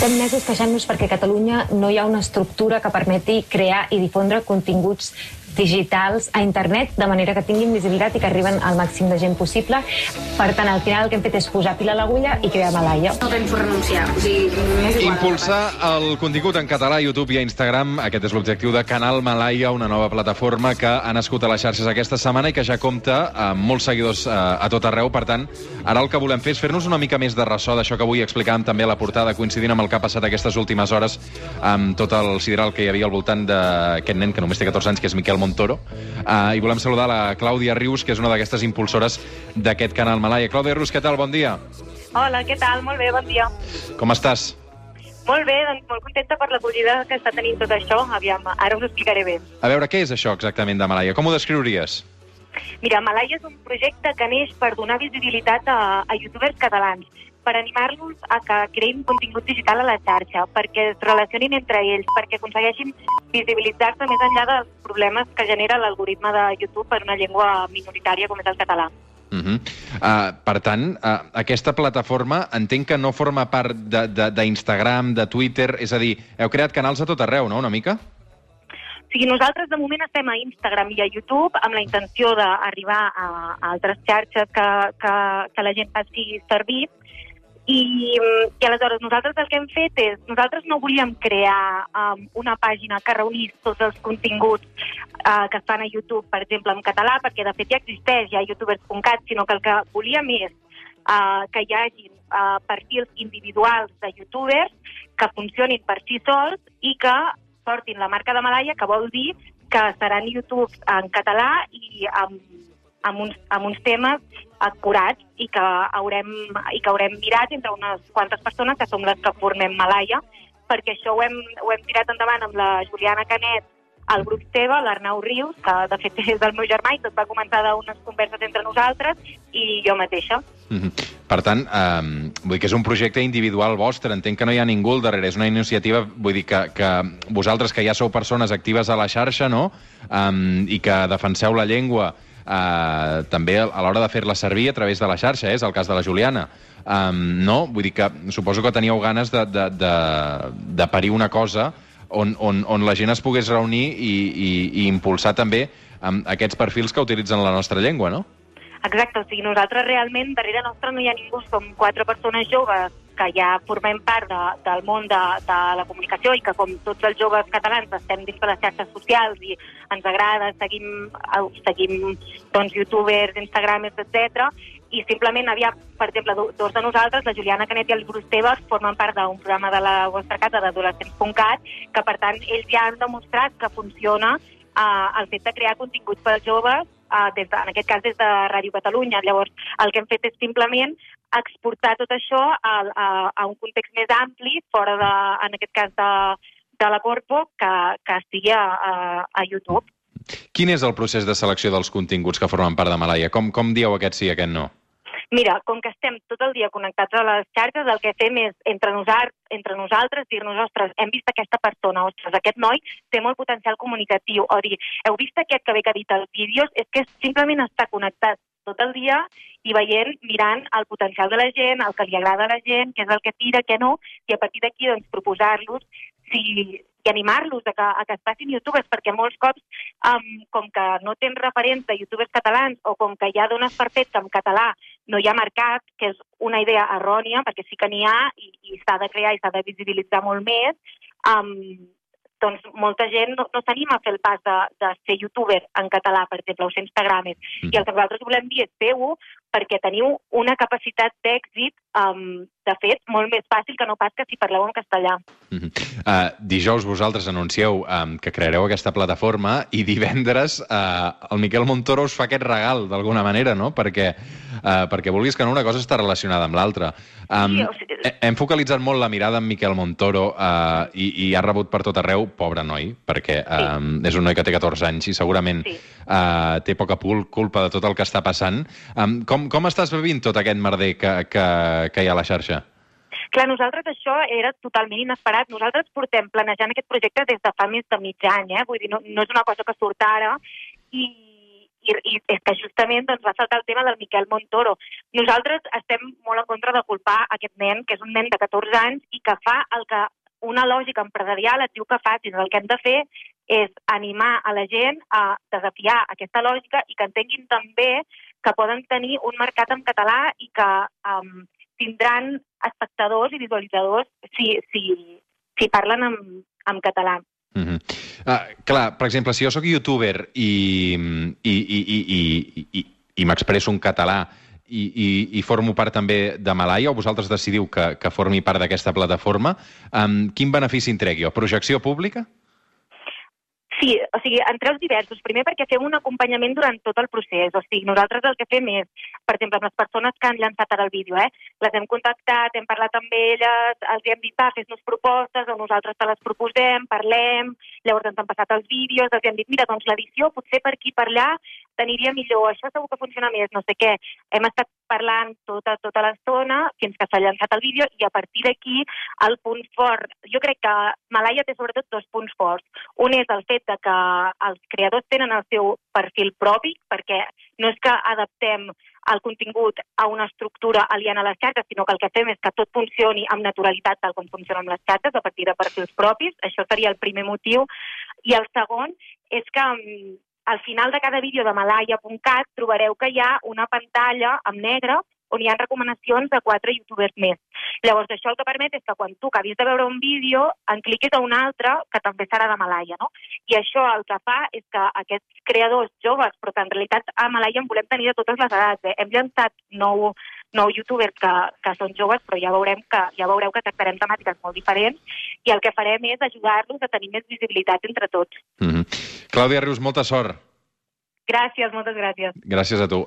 Portem mesos queixant-nos perquè a Catalunya no hi ha una estructura que permeti crear i difondre continguts digitals a internet de manera que tinguin visibilitat i que arriben al màxim de gent possible. Per tant, al final el que hem fet és posar pila a l'agulla i crear Malaia. No penso renunciar. O sigui, m'és igual. Impulsar el contingut en català a YouTube i a Instagram. Aquest és l'objectiu de Canal Malaia, una nova plataforma que ha nascut a les xarxes aquesta setmana i que ja compta amb molts seguidors eh, a tot arreu. Per tant, ara el que volem fer és fer-nos una mica més de ressò d'això que avui explicàvem també a la portada, coincidint amb el que ha passat aquestes últimes hores amb tot el sideral que hi havia al voltant d'aquest nen que només té 14 anys, que és Miquel Montoro. Uh, I volem saludar la Clàudia Rius, que és una d'aquestes impulsores d'aquest canal Malaia. Clàudia Rius, què tal? Bon dia. Hola, què tal? Molt bé, bon dia. Com estàs? Molt bé, doncs molt contenta per l'acollida que està tenint tot això. Aviam, ara us ho explicaré bé. A veure, què és això exactament de Malaia? Com ho descriuries? Mira, Malaia és un projecte que neix per donar visibilitat a, a youtubers catalans, per animar-los a que creïn contingut digital a la xarxa, perquè es relacionin entre ells, perquè aconsegueixin visibilitzar-se més enllà dels problemes que genera l'algoritme de YouTube per una llengua minoritària com és el català. Uh -huh. uh, per tant, uh, aquesta plataforma entenc que no forma part d'Instagram, de, de, de Twitter, és a dir, heu creat canals a tot arreu, no?, una mica? O sigui, nosaltres de moment estem a Instagram i a YouTube amb la intenció d'arribar a, a altres xarxes que, que, que la gent faci servir, i, I aleshores nosaltres el que hem fet és, nosaltres no volíem crear um, una pàgina que reunís tots els continguts uh, que es fan a YouTube, per exemple, en català, perquè de fet ja existeix, ja youtubers.cat, sinó que el que volíem és uh, que hi hagi uh, perfils individuals de youtubers que funcionin per si sols i que portin la marca de Malaya, que vol dir que seran YouTube en català i amb, amb, uns, amb uns temes acurats i que haurem, i que haurem mirat entre unes quantes persones que som les que formem Malaya, perquè això ho hem, ho hem tirat endavant amb la Juliana Canet, el grup Teva, l'Arnau Rius, que de fet és del meu germà i tot va començar d'unes converses entre nosaltres, i jo mateixa. Mm -hmm. Per tant, eh, vull dir que és un projecte individual vostre, entenc que no hi ha ningú al darrere, és una iniciativa, vull dir que, que vosaltres que ja sou persones actives a la xarxa, no?, eh, i que defenseu la llengua eh, també a l'hora de fer-la servir a través de la xarxa, eh? és el cas de la Juliana. Um, no? Vull dir que suposo que teníeu ganes de, de, de, de parir una cosa on, on, on la gent es pogués reunir i, i, i impulsar també um, aquests perfils que utilitzen la nostra llengua, no? Exacte, o sigui, nosaltres realment darrere nostre no hi ha ningú, som quatre persones joves que ja formem part de, del món de, de la comunicació i que com tots els joves catalans estem dins de les xarxes socials i ens agrada, seguim, seguim doncs, youtubers, instagramers, etc. I simplement havia, per exemple, dos de nosaltres, la Juliana Canet i el Bruce Tebas, formen part d'un programa de la vostra casa d'adolescents.cat, que per tant ells ja han demostrat que funciona eh, el fet de crear continguts per als joves uh, des de, en aquest cas des de Ràdio Catalunya. Llavors, el que hem fet és simplement exportar tot això a, a, a un context més ampli, fora de, en aquest cas de, de la Corpo, que, que estigui a, a, a YouTube. Quin és el procés de selecció dels continguts que formen part de Malaia? Com, com dieu aquest sí i aquest no? Mira, com que estem tot el dia connectats a les xarxes, el que fem és, entre, nosar, entre nosaltres, dir-nos, ostres, hem vist aquesta persona, ostres, aquest noi té molt potencial comunicatiu, o dir, heu vist aquest que ve que ha dit els vídeos? És que simplement està connectat tot el dia i veient, mirant el potencial de la gent, el que li agrada a la gent, què és el que tira, què no, i a partir d'aquí doncs, proposar-los si, i animar-los a que, a que es facin youtubers, perquè molts cops, um, com que no tens referents de youtubers catalans o com que ja dones per fet que en català no hi ha mercat, que és una idea errònia, perquè sí que n'hi ha i, i s'ha de crear i s'ha de visibilitzar molt més, um, doncs molta gent no, no s'anima a fer el pas de, de ser youtuber en català, per exemple, o ser instagramer. Mm. I el que nosaltres volem dir és feu-ho perquè teniu una capacitat d'èxit, um, de fet, molt més fàcil que no pas que si parleu en castellà. Mm -hmm. uh, dijous vosaltres anuncieu um, que creareu aquesta plataforma i divendres uh, el Miquel Montoro us fa aquest regal, d'alguna manera, no? Perquè, uh, perquè vulguis que no, una cosa està relacionada amb l'altra. Um, sí, o sigui... Hem focalitzat molt la mirada en Miquel Montoro uh, i, i ha rebut per tot arreu, pobre noi, perquè um, sí. és un noi que té 14 anys i segurament sí. uh, té poca culpa de tot el que està passant. Um, com com, com estàs vivint tot aquest merder que, que, que hi ha a la xarxa? Clar, nosaltres això era totalment inesperat. Nosaltres portem planejant aquest projecte des de fa més de mig any, eh? vull dir, no, no és una cosa que surt ara, i, i, i és que justament doncs, va saltar el tema del Miquel Montoro. Nosaltres estem molt en contra de culpar aquest nen, que és un nen de 14 anys i que fa el que una lògica empresarial et diu que facis. El que hem de fer és animar a la gent a desafiar aquesta lògica i que entenguin també que poden tenir un mercat en català i que um, tindran espectadors i visualitzadors si, si, si parlen en, en català. Mm -hmm. uh, clar, per exemple, si jo sóc youtuber i, i, i, i, i, i, i m'expresso en català i, i, i formo part també de Malaya, o vosaltres decidiu que, que formi part d'aquesta plataforma, um, quin benefici en trec jo? Projecció pública? Sí, o sigui, en tres diversos. Primer perquè fem un acompanyament durant tot el procés. O sigui, nosaltres el que fem és, per exemple, amb les persones que han llançat ara el vídeo, eh, les hem contactat, hem parlat amb elles, els hem dit, va, fes-nos propostes, o nosaltres te les proposem, parlem, llavors ens han passat els vídeos, els hem dit, mira, doncs l'edició potser per aquí, per allà, t'aniria millor, això segur que funciona més, no sé què. Hem estat parlant tota, tota l'estona fins que s'ha llançat el vídeo i a partir d'aquí el punt fort, jo crec que Malaya té sobretot dos punts forts. Un és el fet de que els creadors tenen el seu perfil propi, perquè no és que adaptem el contingut a una estructura aliena a les xarxes, sinó que el que fem és que tot funcioni amb naturalitat tal com funciona amb les xarxes, a partir de perfils propis. Això seria el primer motiu. I el segon és que mm, al final de cada vídeo de malaya.cat trobareu que hi ha una pantalla en negre on hi ha recomanacions de quatre youtubers més. Llavors, això el que permet és que quan tu acabis de veure un vídeo, en cliquis a un altre que també serà de Malaya, no? I això el que fa és que aquests creadors joves, però que en realitat a Malaya en volem tenir de totes les edats, eh? hem llançat nou, nou youtubers que, que són joves, però ja veurem que ja veureu que tractarem temàtiques molt diferents i el que farem és ajudar-los a tenir més visibilitat entre tots. Mm -hmm. Clàudia Rius, molta sort. Gràcies, moltes gràcies. Gràcies a tu.